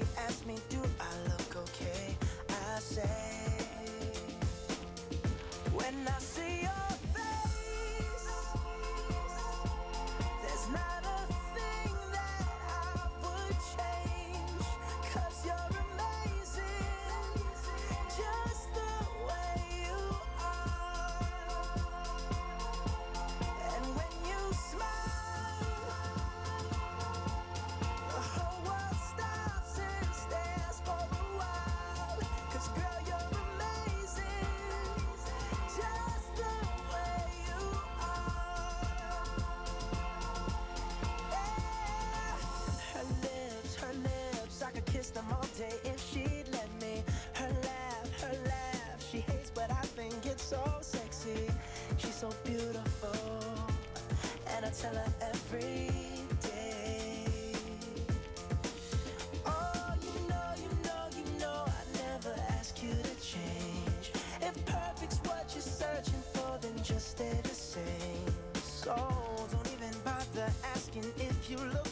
achieve tell her every day. Oh, you know, you know, you know, I never ask you to change. If perfect's what you're searching for, then just stay the same. So don't even bother asking if you look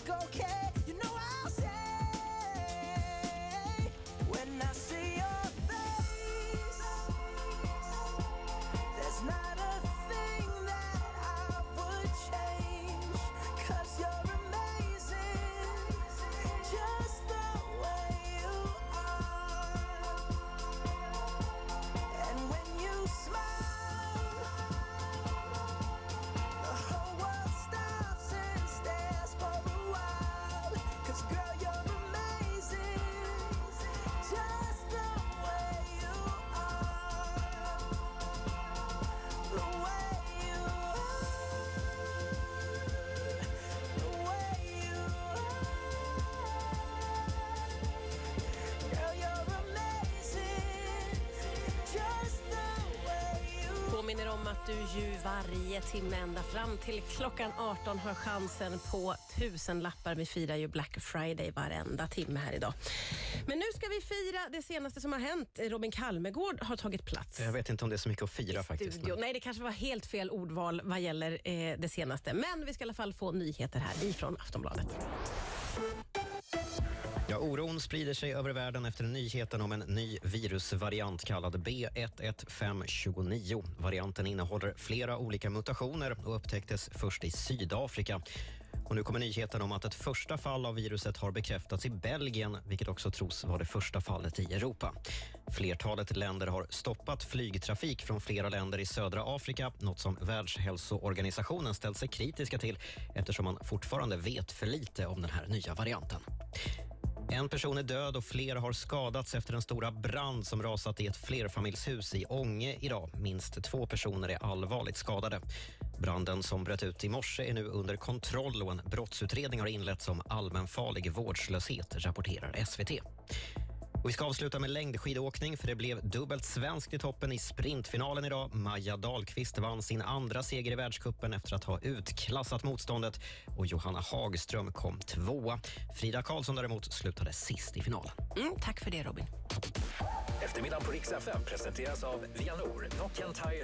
Påminner om att du ju varje timme ända fram till klockan 18 har chansen på tusen lappar. Vi firar ju Black Friday varenda timme här idag. Men nu ska vi fira det senaste som har hänt. Robin Kalmegård har tagit plats. Jag vet inte om det är så mycket att fira faktiskt. Men... Nej, det kanske var helt fel ordval vad gäller eh, det senaste. Men vi ska i alla fall få nyheter här ifrån Aftonbladet. Ja, oron sprider sig över världen efter nyheten om en ny virusvariant kallad B11529. Varianten innehåller flera olika mutationer och upptäcktes först i Sydafrika. Och nu kommer nyheten om att ett första fall av viruset har bekräftats i Belgien, vilket också tros vara det första fallet i Europa. Flertalet länder har stoppat flygtrafik från flera länder i södra Afrika, något som Världshälsoorganisationen ställt sig kritiska till eftersom man fortfarande vet för lite om den här nya varianten. En person är död och flera har skadats efter den stora brand som rasat i ett flerfamiljshus i Ånge idag. Minst två personer är allvarligt skadade. Branden som bröt ut i morse är nu under kontroll och en brottsutredning har inletts om allmänfarlig vårdslöshet, rapporterar SVT. Och vi ska avsluta med längdskidåkning för det blev dubbelt svenskt i toppen i sprintfinalen idag. Maja Dahlqvist vann sin andra seger i världskuppen efter att ha utklassat motståndet och Johanna Hagström kom tvåa. Frida Karlsson däremot slutade sist i finalen. Mm, tack för det Robin. Eftermiddagen på Rix FM presenteras av Vianor, Nokian Tire